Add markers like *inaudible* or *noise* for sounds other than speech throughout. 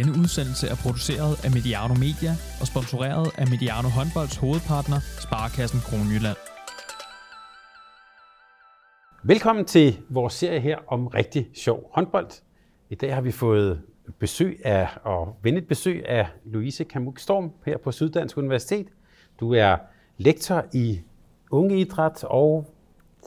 Denne udsendelse er produceret af Mediano Media og sponsoreret af Mediano Håndbolds hovedpartner, Sparkassen Kronjylland. Velkommen til vores serie her om rigtig sjov håndbold. I dag har vi fået besøg af, og venligt besøg af Louise Kamuk Storm her på Syddansk Universitet. Du er lektor i ungeidræt og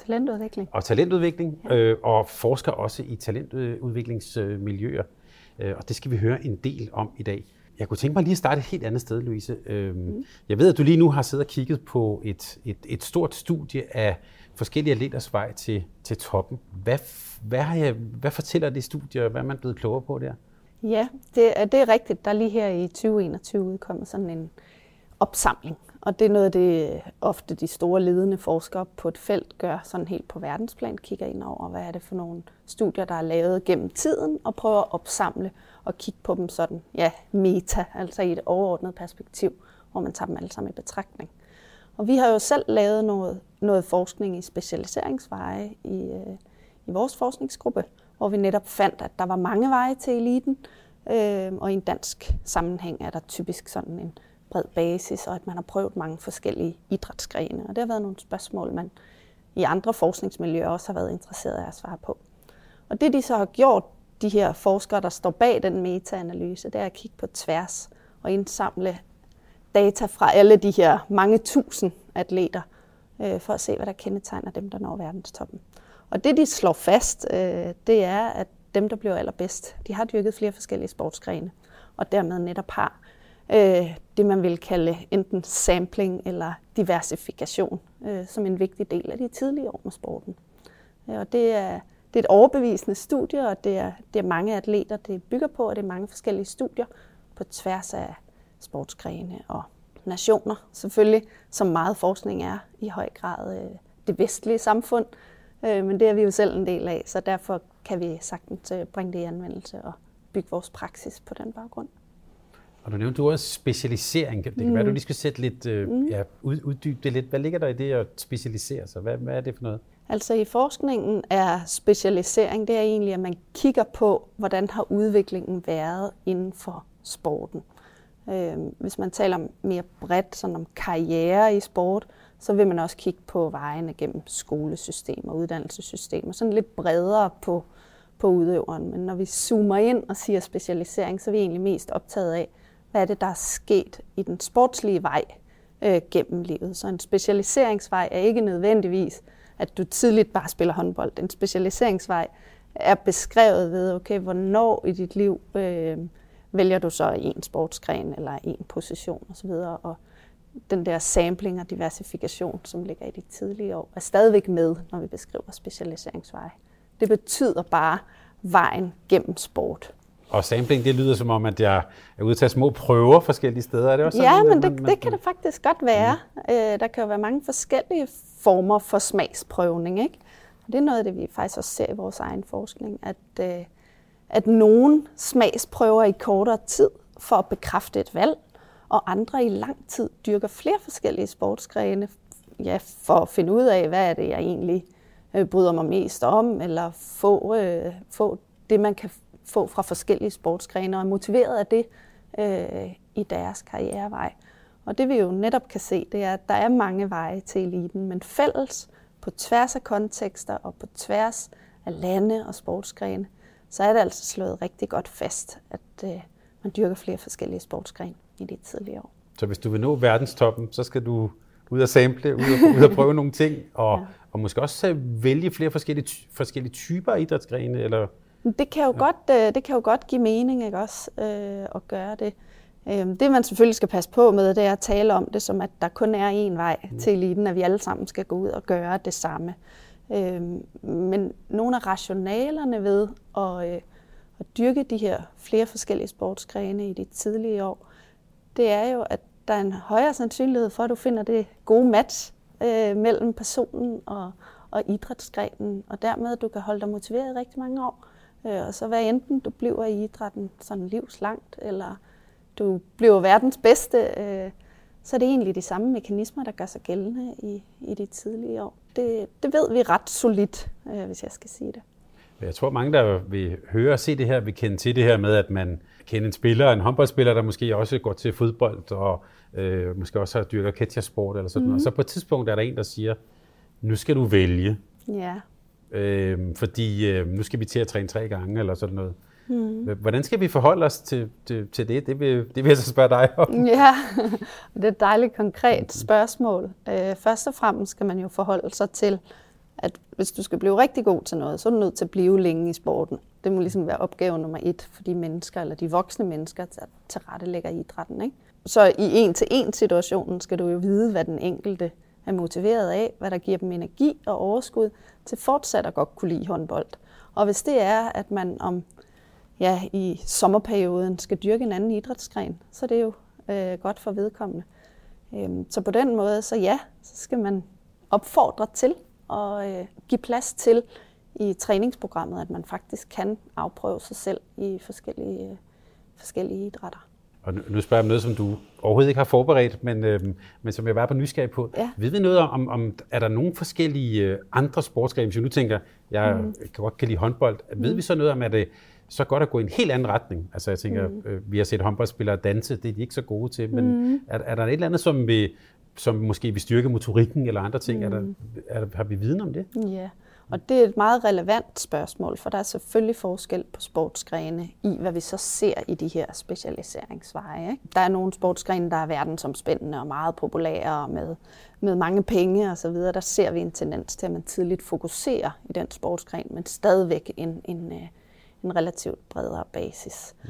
Talentudvikling. og talentudvikling, ja. øh, og forsker også i talentudviklingsmiljøer. Øh, og det skal vi høre en del om i dag. Jeg kunne tænke mig lige at starte et helt andet sted, Louise. Øh, mm. Jeg ved, at du lige nu har siddet og kigget på et, et, et stort studie af forskellige atleters vej til, til toppen. Hvad, hvad, har jeg, hvad fortæller det studie, og hvad er man blevet klogere på der? Ja, det er, det er rigtigt. Der er lige her i 2021 udkommet sådan en opsamling. Og det er noget af det, øh, ofte de store ledende forskere på et felt gør sådan helt på verdensplan, kigger ind over, hvad er det for nogle studier, der er lavet gennem tiden, og prøver at opsamle og kigge på dem sådan, ja, meta, altså i et overordnet perspektiv, hvor man tager dem alle sammen i betragtning. Og vi har jo selv lavet noget, noget forskning i specialiseringsveje i, øh, i vores forskningsgruppe, hvor vi netop fandt, at der var mange veje til eliten, øh, og i en dansk sammenhæng er der typisk sådan en bred basis, og at man har prøvet mange forskellige idrætsgrene. Og det har været nogle spørgsmål, man i andre forskningsmiljøer også har været interesseret af at svare på. Og det de så har gjort, de her forskere, der står bag den metaanalyse, det er at kigge på tværs og indsamle data fra alle de her mange tusind atleter, øh, for at se, hvad der kendetegner dem, der når verdenstoppen. Og det, de slår fast, øh, det er, at dem, der bliver allerbedst, de har dyrket flere forskellige sportsgrene, og dermed netop har øh, det, man vil kalde enten sampling eller diversifikation, øh, som en vigtig del af de tidlige år med sporten. Øh, og det er, det er et overbevisende studie, og det er, det er mange atleter, det bygger på, og det er mange forskellige studier på tværs af sportsgrene og nationer, selvfølgelig, som meget forskning er i høj grad øh, det vestlige samfund, øh, men det er vi jo selv en del af, så derfor kan vi sagtens øh, bringe det i anvendelse og bygge vores praksis på den baggrund. Og du nævnte også specialisering. Det kan mm. være, du lige skal sætte lidt, øh, mm. ja, ud, uddybe det lidt. Hvad ligger der i det at specialisere sig? Hvad, hvad er det for noget? Altså i forskningen er specialisering, det er egentlig, at man kigger på, hvordan har udviklingen været inden for sporten. Øh, hvis man taler mere bredt sådan om karriere i sport, så vil man også kigge på vejene gennem skolesystemer, uddannelsessystemer, sådan lidt bredere på, på udøveren. Men når vi zoomer ind og siger specialisering, så er vi egentlig mest optaget af, hvad er det, der er sket i den sportslige vej øh, gennem livet. Så en specialiseringsvej er ikke nødvendigvis, at du tidligt bare spiller håndbold. En specialiseringsvej er beskrevet ved, okay, hvornår i dit liv øh, vælger du så en sportsgren eller en position osv. Og den der sampling og diversifikation, som ligger i de tidlige år, er stadigvæk med, når vi beskriver specialiseringsveje. Det betyder bare vejen gennem sport. Og sampling, det lyder som om, at jeg er ude tage små prøver forskellige steder. Er det også ja, sådan, men man, det, man, det kan det faktisk godt være. Mm. Øh, der kan jo være mange forskellige former for smagsprøvning. Ikke? Og det er noget af det, vi faktisk også ser i vores egen forskning, at, øh, at nogen smagsprøver i kortere tid for at bekræfte et valg, og andre i lang tid dyrker flere forskellige sportsgrene ja, for at finde ud af, hvad er det, jeg egentlig øh, bryder mig mest om, eller få, øh, få det, man kan få fra forskellige sportsgrene, og er motiveret af det øh, i deres karrierevej. Og det vi jo netop kan se, det er, at der er mange veje til eliten, men fælles på tværs af kontekster og på tværs af lande og sportsgrene, så er det altså slået rigtig godt fast, at øh, man dyrker flere forskellige sportsgrene i de tidlige år. Så hvis du vil nå verdenstoppen, så skal du ud og sample, ud og, ud og prøve *laughs* nogle ting, og, ja. og måske også vælge flere forskellige, forskellige typer af idrætsgrene, eller det kan jo, ja. godt, øh, det kan jo godt give mening ikke også, øh, at gøre det. Øh, det man selvfølgelig skal passe på med, det er at tale om det som, at der kun er én vej mm. til eliten, at vi alle sammen skal gå ud og gøre det samme. Øh, men nogle af rationalerne ved at, øh, at dyrke de her flere forskellige sportsgrene i de tidlige år, det er jo, at der er en højere sandsynlighed for, at du finder det gode match øh, mellem personen og, og idrætsgrenen, og dermed at du kan holde dig motiveret i rigtig mange år. Øh, og så hvad enten du bliver i idrætten sådan livslangt, eller du bliver verdens bedste, øh, så er det egentlig de samme mekanismer, der gør sig gældende i, i de tidlige år. Det, det ved vi ret solidt, øh, hvis jeg skal sige det. Jeg tror, mange, der vil høre og se det her, vil kende til det her med, at man kender en spiller, en håndboldspiller, der måske også går til fodbold, og øh, måske også har dyrket ketchersport eller sådan mm. noget. Og så på et tidspunkt er der en, der siger, nu skal du vælge. Ja. Øh, fordi øh, nu skal vi til at træne tre gange, eller sådan noget. Mm. Hvordan skal vi forholde os til, til, til det? Det vil, det vil jeg så spørge dig om. *laughs* Ja, det er et dejligt konkret spørgsmål. Øh, først og fremmest skal man jo forholde sig til, at hvis du skal blive rigtig god til noget, så er du nødt til at blive længe i sporten. Det må ligesom være opgave nummer et for de mennesker, eller de voksne mennesker, der tilrettelægger idrætten. Ikke? Så i en-til-en situationen skal du jo vide, hvad den enkelte er motiveret af, hvad der giver dem energi og overskud til fortsat at godt kunne lide håndbold. Og hvis det er, at man om ja, i sommerperioden skal dyrke en anden idrætsgren, så det er jo øh, godt for vedkommende. Øhm, så på den måde, så ja, så skal man opfordre til og øh, give plads til i træningsprogrammet, at man faktisk kan afprøve sig selv i forskellige, øh, forskellige idrætter. Og nu spørger jeg om noget, som du overhovedet ikke har forberedt, men, øh, men som jeg var på nysgerrig på. Ja. Ved vi noget om, om, er der nogle forskellige øh, andre sportsgrene, hvis jeg nu tænker, jeg mm. kan godt kan lide håndbold, mm. ved vi så noget om, at det så godt at gå i en helt anden retning? Altså jeg tænker, mm. øh, vi har set håndboldspillere danse, det er de ikke så gode til, men mm. er, er der et eller andet, som, vi, som måske vil styrke motorikken eller andre ting? Mm. Er der, er der, har vi viden om det? Ja, og det er et meget relevant spørgsmål, for der er selvfølgelig forskel på sportsgrene i, hvad vi så ser i de her specialiseringsveje. Ikke? Der er nogle sportsgrene, der er verdensomspændende og meget populære med, med mange penge osv. Der ser vi en tendens til, at man tidligt fokuserer i den sportsgren, men stadigvæk en, en, øh, en relativt bredere basis. Mm.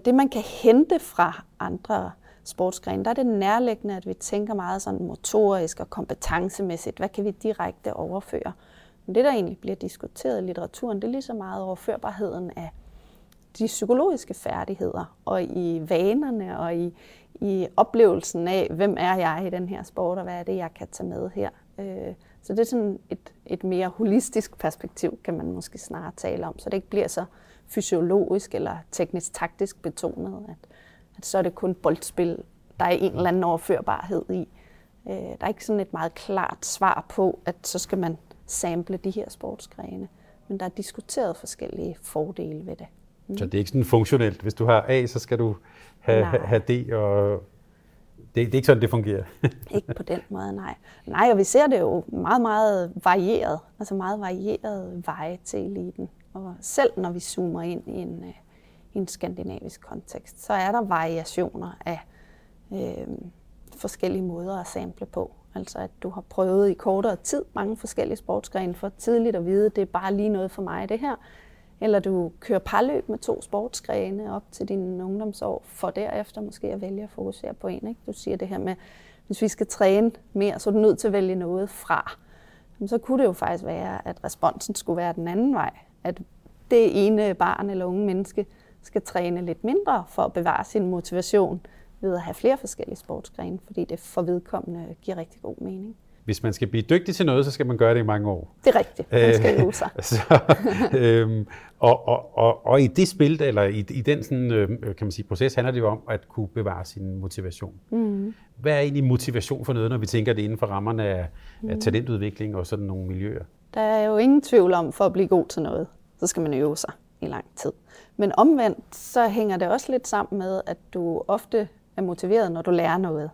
Det, man kan hente fra andre sportsgrene, der er det nærliggende, at vi tænker meget sådan motorisk og kompetencemæssigt. Hvad kan vi direkte overføre? Men det, der egentlig bliver diskuteret i litteraturen, det er lige så meget overførbarheden af de psykologiske færdigheder, og i vanerne, og i, i oplevelsen af, hvem er jeg i den her sport, og hvad er det, jeg kan tage med her. Øh, så det er sådan et, et mere holistisk perspektiv, kan man måske snarere tale om, så det ikke bliver så fysiologisk eller teknisk-taktisk betonet, at, at så er det kun boldspil, der er en eller anden overførbarhed i. Øh, der er ikke sådan et meget klart svar på, at så skal man sample de her sportsgrene. Men der er diskuteret forskellige fordele ved det. Mm. Så det er ikke sådan funktionelt. Hvis du har A, så skal du have, have D, og det, det er ikke sådan, det fungerer. *laughs* ikke på den måde, nej. Nej, og vi ser det jo meget, meget varieret. Altså meget varieret veje til eliten. Og selv når vi zoomer ind i en, øh, i en skandinavisk kontekst, så er der variationer af øh, forskellige måder at sample på. Altså at du har prøvet i kortere tid mange forskellige sportsgrene for tidligt at vide, at det er bare lige noget for mig det her. Eller du kører parløb med to sportsgrene op til dine ungdomsår, for derefter måske at vælge at fokusere på en. Ikke? Du siger det her med, hvis vi skal træne mere, så er du nødt til at vælge noget fra. Så kunne det jo faktisk være, at responsen skulle være den anden vej. At det ene barn eller unge menneske skal træne lidt mindre for at bevare sin motivation, ved at have flere forskellige sportsgrene, fordi det for vedkommende giver rigtig god mening. Hvis man skal blive dygtig til noget, så skal man gøre det i mange år. Det er rigtigt. Man skal øve sig. *laughs* så, øhm, og, og, og, og i det spil, eller i, i den sådan, øh, kan man sige, proces, handler det jo om at kunne bevare sin motivation. Mm. Hvad er egentlig motivation for noget, når vi tænker det inden for rammerne af, mm. af talentudvikling og sådan nogle miljøer? Der er jo ingen tvivl om, for at blive god til noget, så skal man øve sig i lang tid. Men omvendt, så hænger det også lidt sammen med, at du ofte er motiveret, når du lærer noget.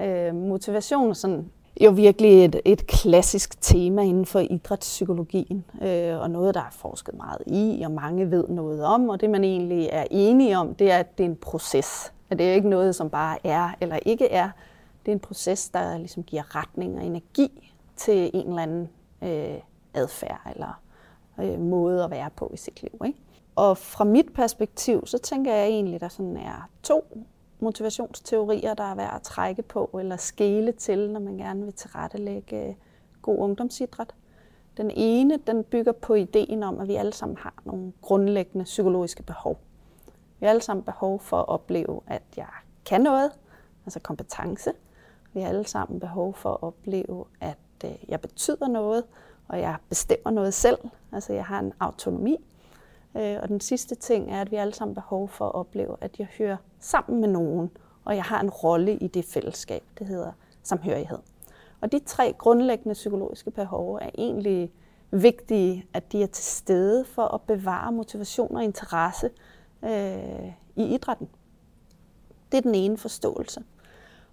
Øh, motivation er sådan jo virkelig et, et klassisk tema inden for idrætspsykologien, øh, og noget, der er forsket meget i, og mange ved noget om, og det man egentlig er enige om, det er, at det er en proces. At det er ikke noget, som bare er eller ikke er. Det er en proces, der ligesom giver retning og energi til en eller anden øh, adfærd eller øh, måde at være på i sit liv. Ikke? Og fra mit perspektiv, så tænker jeg egentlig, at der sådan er to motivationsteorier, der er værd at trække på eller skele til, når man gerne vil tilrettelægge øh, god ungdomsidræt. Den ene den bygger på ideen om, at vi alle sammen har nogle grundlæggende psykologiske behov. Vi har alle sammen behov for at opleve, at jeg kan noget, altså kompetence. Vi har alle sammen behov for at opleve, at øh, jeg betyder noget, og jeg bestemmer noget selv. Altså jeg har en autonomi. Øh, og den sidste ting er, at vi alle sammen behov for at opleve, at jeg hører sammen med nogen, og jeg har en rolle i det fællesskab, det hedder samhørighed. Og de tre grundlæggende psykologiske behov er egentlig vigtige, at de er til stede for at bevare motivation og interesse øh, i idrætten. Det er den ene forståelse.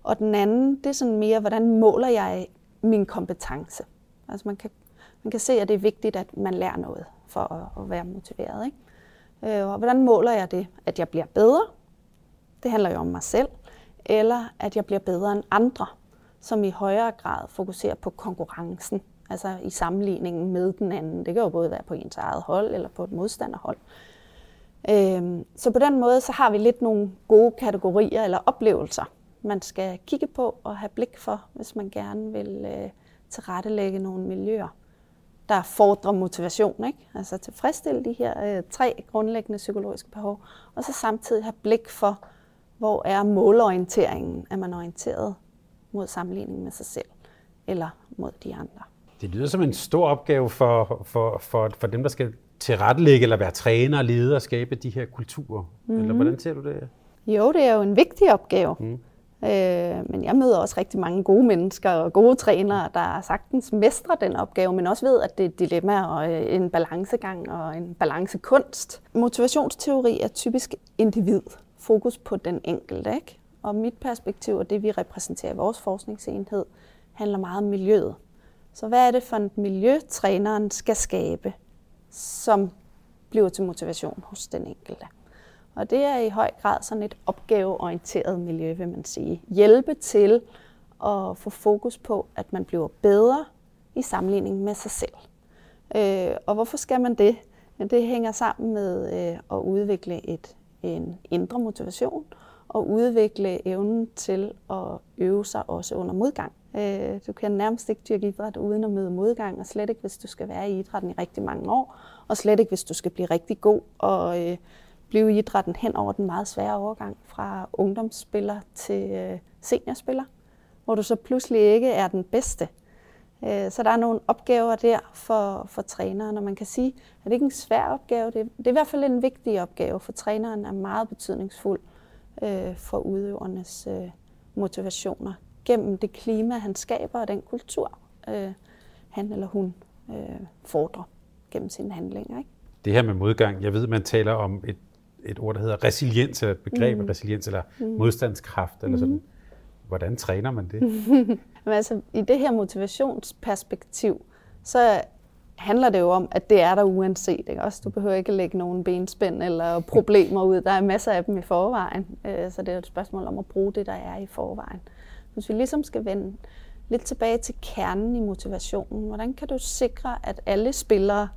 Og den anden, det er sådan mere, hvordan måler jeg min kompetence? Altså man kan, man kan se, at det er vigtigt, at man lærer noget for at, at være motiveret. Ikke? Øh, og hvordan måler jeg det? At jeg bliver bedre? Det handler jo om mig selv. Eller at jeg bliver bedre end andre, som i højere grad fokuserer på konkurrencen. Altså i sammenligningen med den anden. Det kan jo både være på ens eget hold eller på et modstanderhold. Øh, så på den måde så har vi lidt nogle gode kategorier eller oplevelser, man skal kigge på og have blik for, hvis man gerne vil øh, tilrettelægge nogle miljøer, der fordrer motivation. Ikke? Altså tilfredsstille de her øh, tre grundlæggende psykologiske behov, og så samtidig have blik for, hvor er målorienteringen? Er man orienteret mod sammenligning med sig selv eller mod de andre? Det lyder som en stor opgave for, for, for, for dem, der skal tilrettelægge eller være træner og leder og skabe de her kulturer. Mm-hmm. Eller hvordan ser du det? Jo, det er jo en vigtig opgave. Mm. Øh, men jeg møder også rigtig mange gode mennesker og gode trænere, der sagtens mestrer den opgave, men også ved, at det er et dilemma og øh, en balancegang og en balancekunst. Motivationsteori er typisk individ. Fokus på den enkelte. Ikke? Og mit perspektiv og det, vi repræsenterer i vores forskningsenhed, handler meget om miljøet. Så hvad er det for et miljø, træneren skal skabe, som bliver til motivation hos den enkelte? Og det er i høj grad sådan et opgaveorienteret miljø, vil man sige. Hjælpe til at få fokus på, at man bliver bedre i sammenligning med sig selv. Øh, og hvorfor skal man det? Det hænger sammen med øh, at udvikle et, en indre motivation og udvikle evnen til at øve sig også under modgang. Øh, du kan nærmest ikke dyrke idræt uden at møde modgang, og slet ikke hvis du skal være i idrætten i rigtig mange år, og slet ikke hvis du skal blive rigtig god og øh, blive i idrætten hen over den meget svære overgang fra ungdomsspiller til øh, seniorspiller, hvor du så pludselig ikke er den bedste. Øh, så der er nogle opgaver der for, for træneren, og man kan sige, at det ikke er en svær opgave. Det er, det er i hvert fald en vigtig opgave, for træneren er meget betydningsfuld øh, for udøvernes øh, motivationer gennem det klima, han skaber, og den kultur, øh, han eller hun øh, fordrer gennem sine handlinger. Ikke? Det her med modgang, jeg ved, man taler om et et ord, der hedder resiliens, eller et begreb mm. resiliens, eller mm. modstandskraft, eller sådan. Mm. Hvordan træner man det? *laughs* Men altså, I det her motivationsperspektiv, så handler det jo om, at det er der uanset. Ikke? Også, du behøver ikke lægge nogen benspænd eller problemer ud. Der er masser af dem i forvejen. Øh, så det er et spørgsmål om at bruge det, der er i forvejen. Hvis vi ligesom skal vende lidt tilbage til kernen i motivationen, hvordan kan du sikre, at alle spillere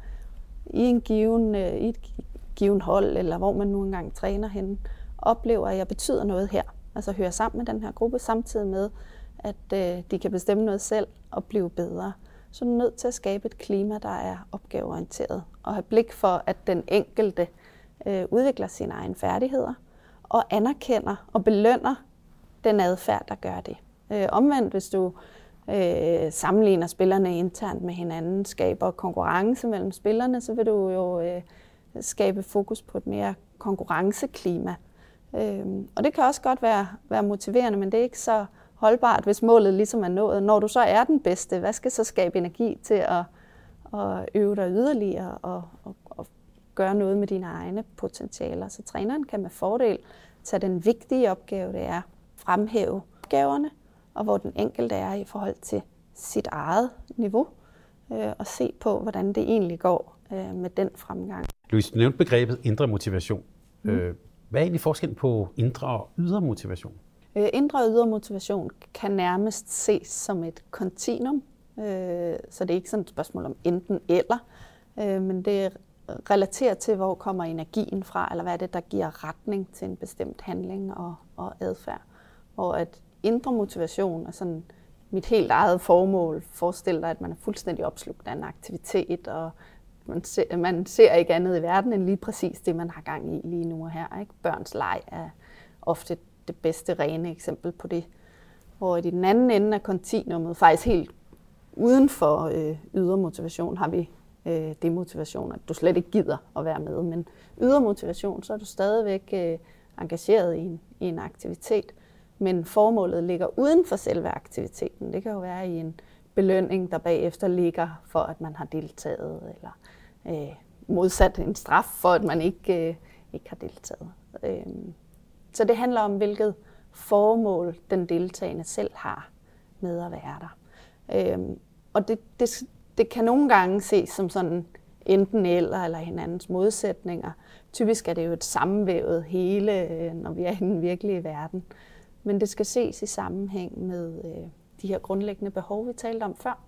i, en given, øh, i et given hold, eller hvor man nu engang træner henne, oplever, at jeg betyder noget her. Altså hører sammen med den her gruppe, samtidig med, at øh, de kan bestemme noget selv og blive bedre. Så er du nødt til at skabe et klima, der er opgaveorienteret, og have blik for, at den enkelte øh, udvikler sine egne færdigheder, og anerkender og belønner den adfærd, der gør det. Øh, omvendt, hvis du øh, sammenligner spillerne internt med hinanden, skaber konkurrence mellem spillerne, så vil du jo øh, skabe fokus på et mere konkurrenceklima. Øhm, og det kan også godt være, være motiverende, men det er ikke så holdbart, hvis målet ligesom er nået. Når du så er den bedste, hvad skal så skabe energi til at, at øve dig yderligere og, og, og gøre noget med dine egne potentialer? Så træneren kan med fordel tage den vigtige opgave, det er fremhæve opgaverne, og hvor den enkelte er i forhold til sit eget niveau, øh, og se på, hvordan det egentlig går øh, med den fremgang. Louise, du nævnte begrebet indre motivation. Mm. Øh, hvad er egentlig forskellen på indre og ydre motivation? Øh, indre og ydre motivation kan nærmest ses som et kontinuum, øh, så det er ikke sådan et spørgsmål om enten eller, øh, men det er relateret til, hvor kommer energien fra, eller hvad er det, der giver retning til en bestemt handling og, og adfærd. Hvor at indre motivation er sådan mit helt eget formål. Forestil dig, at man er fuldstændig opslugt af en aktivitet, og man ser, man ser ikke andet i verden end lige præcis det, man har gang i lige nu og her. Ikke? Børns leg er ofte det bedste rene eksempel på det. Hvor i den anden ende af kontinuumet, faktisk helt uden for øh, ydre motivation, har vi øh, demotivation, at du slet ikke gider at være med. Men ydre motivation, så er du stadigvæk øh, engageret i en, i en aktivitet, men formålet ligger uden for selve aktiviteten. Det kan jo være i en belønning, der bagefter ligger for, at man har deltaget, eller øh, modsat en straf for, at man ikke, øh, ikke har deltaget. Øh, så det handler om, hvilket formål den deltagende selv har med at være der. Øh, og det, det, det kan nogle gange ses som sådan enten eller eller hinandens modsætninger. Typisk er det jo et sammenvævet hele, øh, når vi er i den virkelige verden. Men det skal ses i sammenhæng med øh, de her grundlæggende behov, vi talte om før.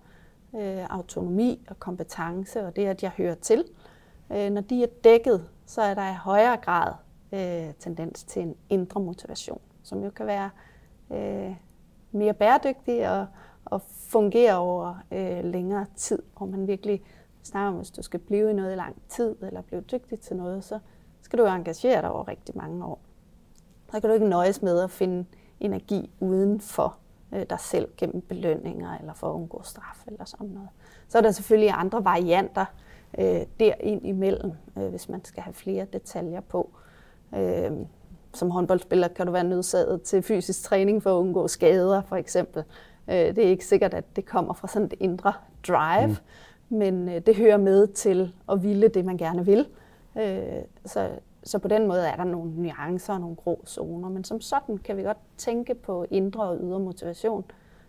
Øh, autonomi og kompetence og det, at jeg hører til. Øh, når de er dækket, så er der i højere grad øh, tendens til en indre motivation, som jo kan være øh, mere bæredygtig og, og fungere over øh, længere tid, hvor man virkelig snakker om, hvis du skal blive i noget i lang tid, eller blive dygtig til noget, så skal du jo engagere dig over rigtig mange år. Så kan du ikke nøjes med at finde energi uden for øh, dig selv gennem belønninger, eller for at undgå straf, eller sådan noget. Så er der selvfølgelig andre varianter øh, derind imellem, øh, hvis man skal have flere detaljer på. Øh, som håndboldspiller kan du være nødsaget til fysisk træning for at undgå skader, for eksempel. Øh, det er ikke sikkert, at det kommer fra sådan det indre drive, mm men øh, det hører med til at ville det, man gerne vil. Øh, så, så på den måde er der nogle nuancer og nogle grå zoner, men som sådan kan vi godt tænke på indre og ydre motivation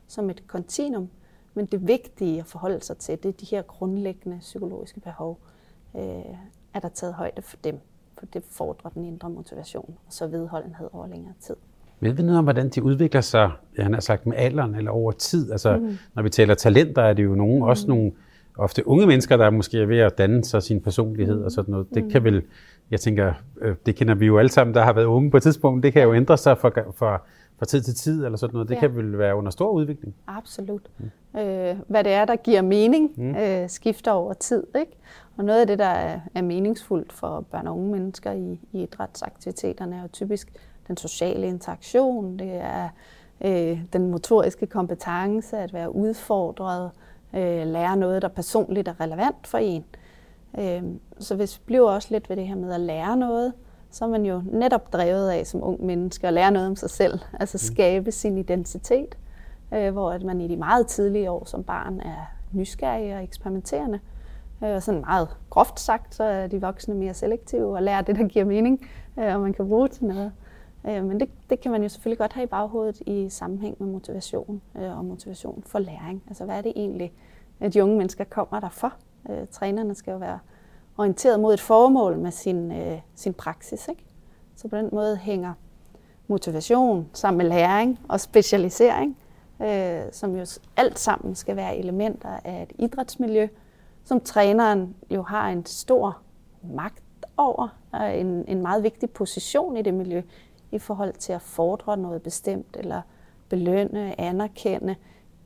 som et kontinuum, men det vigtige at forholde sig til, det er de her grundlæggende psykologiske behov. Øh, er der taget højde for dem? For det fordrer den indre motivation, og så vedholdenhed over længere tid. Ved vi noget om, hvordan de udvikler sig, jeg har sagt med alderen eller over tid? Altså, mm. når vi taler talenter, er det jo nogen, mm. også nogle ofte unge mennesker, der måske er ved at danne sig sin personlighed og sådan noget. Det mm. kan vel, jeg tænker, øh, det kender vi jo alle sammen, der har været unge på et tidspunkt, det kan jo ændre sig fra, fra, fra tid til tid eller sådan noget. Det ja. kan vel være under stor udvikling. Absolut. Mm. Øh, hvad det er, der giver mening, mm. øh, skifter over tid. Ikke? Og noget af det, der er, er meningsfuldt for børn og unge mennesker i, i idrætsaktiviteterne, er jo typisk den sociale interaktion, det er øh, den motoriske kompetence, at være udfordret, øh, lære noget, der personligt er relevant for en. Øh, så hvis vi bliver også lidt ved det her med at lære noget, så er man jo netop drevet af som ung menneske at lære noget om sig selv, altså mm. skabe sin identitet, øh, hvor at man i de meget tidlige år som barn er nysgerrig og eksperimenterende. Øh, og sådan meget groft sagt, så er de voksne mere selektive og lærer det, der giver mening, øh, og man kan bruge til noget. Øh, men det, det kan man jo selvfølgelig godt have i baghovedet i sammenhæng med motivation øh, og motivation for læring. Altså hvad er det egentlig, at de unge mennesker kommer der for? Øh, trænerne skal jo være orienteret mod et formål med sin, øh, sin praksis. Ikke? Så på den måde hænger motivation sammen med læring og specialisering, øh, som jo alt sammen skal være elementer af et idrætsmiljø, som træneren jo har en stor magt over, og en, en meget vigtig position i det miljø, i forhold til at fordre noget bestemt, eller belønne, anerkende,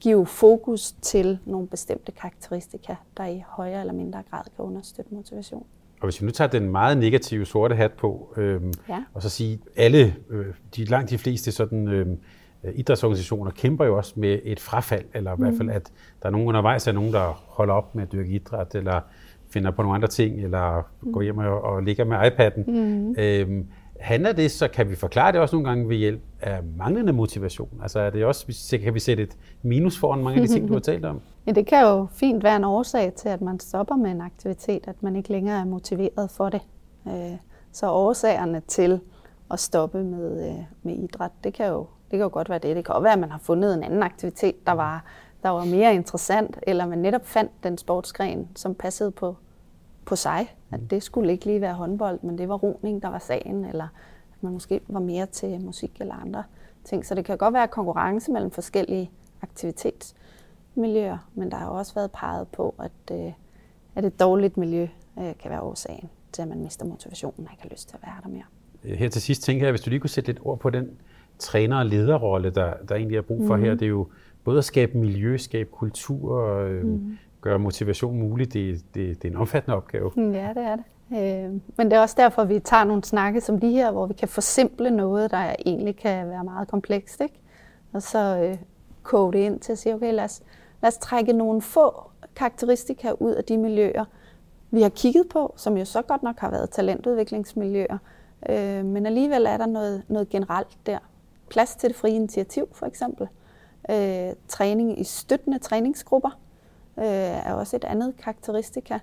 give fokus til nogle bestemte karakteristika, der i højere eller mindre grad kan understøtte motivation. Og hvis vi nu tager den meget negative sorte hat på, øhm, ja. og så sige, alle, øh, de, langt de fleste sådan, øh, idrætsorganisationer kæmper jo også med et frafald, eller i mm. hvert fald, at der er nogen undervejs, er nogen, der holder op med at dyrke idræt, eller finder på nogle andre ting, eller mm. går hjem og, og ligger med iPad'en. Mm. Øhm, handler det, så kan vi forklare det også nogle gange ved hjælp af manglende motivation? Altså er det også, kan vi sætte et minus foran mange af de ting, du har talt om? *laughs* Ja, det kan jo fint være en årsag til, at man stopper med en aktivitet, at man ikke længere er motiveret for det. Øh, så årsagerne til at stoppe med, øh, med idræt, det kan, jo, det kan jo godt være det. Det kan også være, at man har fundet en anden aktivitet, der var, der var mere interessant, eller man netop fandt den sportsgren, som passede på på sig, at det skulle ikke lige være håndbold, men det var roning, der var sagen, eller at man måske var mere til musik eller andre ting. Så det kan godt være konkurrence mellem forskellige aktivitetsmiljøer, men der har også været peget på, at, øh, at et dårligt miljø øh, kan være årsagen til, at man mister motivationen og ikke har lyst til at være der mere. Øh, her til sidst tænker jeg, hvis du lige kunne sætte lidt ord på den træner- og lederrolle, der, der egentlig er brug for mm. her. Det er jo både at skabe miljø, skabe kultur, øh, mm gøre motivation mulig, det, det, det er en omfattende opgave. Ja, det er det. Øh, men det er også derfor, vi tager nogle snakke som de her, hvor vi kan forsimple noget, der egentlig kan være meget komplekst. Ikke? Og så øh, koge det ind til at sige, okay, lad os, lad os trække nogle få karakteristika ud af de miljøer, vi har kigget på, som jo så godt nok har været talentudviklingsmiljøer. Øh, men alligevel er der noget, noget generelt der. Plads til det frie initiativ, for eksempel. Øh, træning i støttende træningsgrupper øh, er også et andet karakteristika.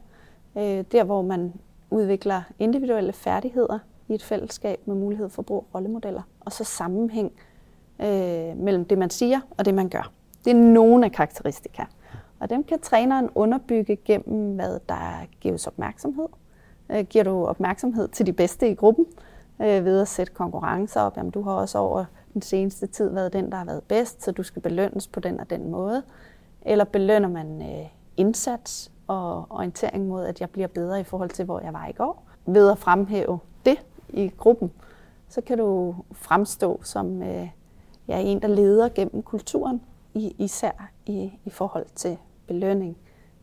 Øh, der, hvor man udvikler individuelle færdigheder i et fællesskab med mulighed for brug af rollemodeller, og så sammenhæng øh, mellem det, man siger og det, man gør. Det er nogle af karakteristika. Og dem kan træneren underbygge gennem, hvad der gives opmærksomhed. Øh, giver du opmærksomhed til de bedste i gruppen øh, ved at sætte konkurrencer op? Jamen, du har også over den seneste tid været den, der har været bedst, så du skal belønnes på den og den måde. Eller belønner man øh, indsats og orientering mod, at jeg bliver bedre i forhold til, hvor jeg var i går? Ved at fremhæve det i gruppen, så kan du fremstå som øh, ja, en, der leder gennem kulturen, i, især i, i forhold til belønning,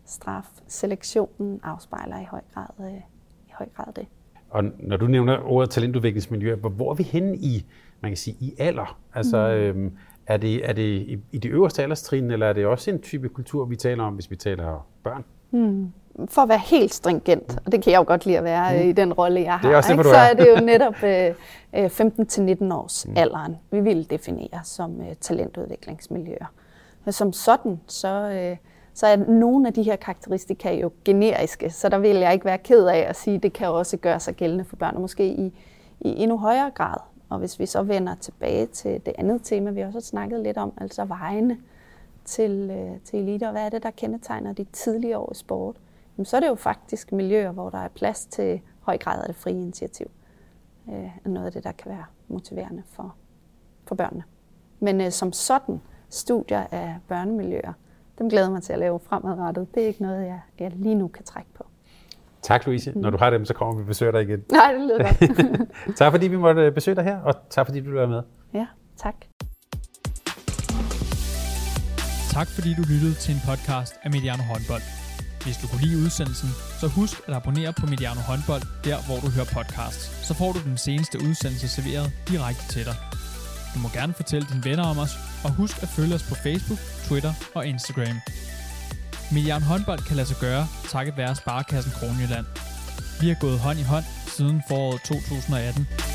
straf, selektionen afspejler i høj grad, øh, i høj grad det. Og når du nævner ordet talentudviklingsmiljø, hvor er vi henne i, man kan sige, i alder? Altså, mm. øhm, er det, er det i, i de øverste alderstrin, eller er det også en type kultur, vi taler om, hvis vi taler børn? Mm. For at være helt stringent, og det kan jeg jo godt lide at være mm. i den rolle, jeg har, det er også ikke? Det, så er det jo netop øh, 15-19 års mm. alderen, vi vil definere som øh, talentudviklingsmiljøer. Men som sådan, så, øh, så er nogle af de her karakteristika jo generiske, så der vil jeg ikke være ked af at sige, at det kan også gøre sig gældende for børn, og måske i, i endnu højere grad. Og hvis vi så vender tilbage til det andet tema, vi også har snakket lidt om, altså vejene til, øh, til elite, og hvad er det, der kendetegner de tidlige år i sport, jamen, så er det jo faktisk miljøer, hvor der er plads til høj grad af det frie initiativ. Øh, noget af det, der kan være motiverende for, for børnene. Men øh, som sådan, studier af børnemiljøer, dem glæder mig til at lave fremadrettet. Det er ikke noget, jeg, jeg lige nu kan trække på. Tak, Louise. Når du har dem, så kommer vi og besøger dig igen. *laughs* Nej, det lyder godt. *laughs* tak fordi vi måtte besøge dig her, og tak fordi du var med. Ja, tak. Tak fordi du lyttede til en podcast af Mediano Håndbold. Hvis du kunne lide udsendelsen, så husk at abonnere på Mediano Håndbold, der hvor du hører podcasts. Så får du den seneste udsendelse serveret direkte til dig. Du må gerne fortælle dine venner om os, og husk at følge os på Facebook, Twitter og Instagram. Mediano håndbold kan lade sig gøre, takket være Sparkassen Kronjylland. Vi har gået hånd i hånd siden foråret 2018.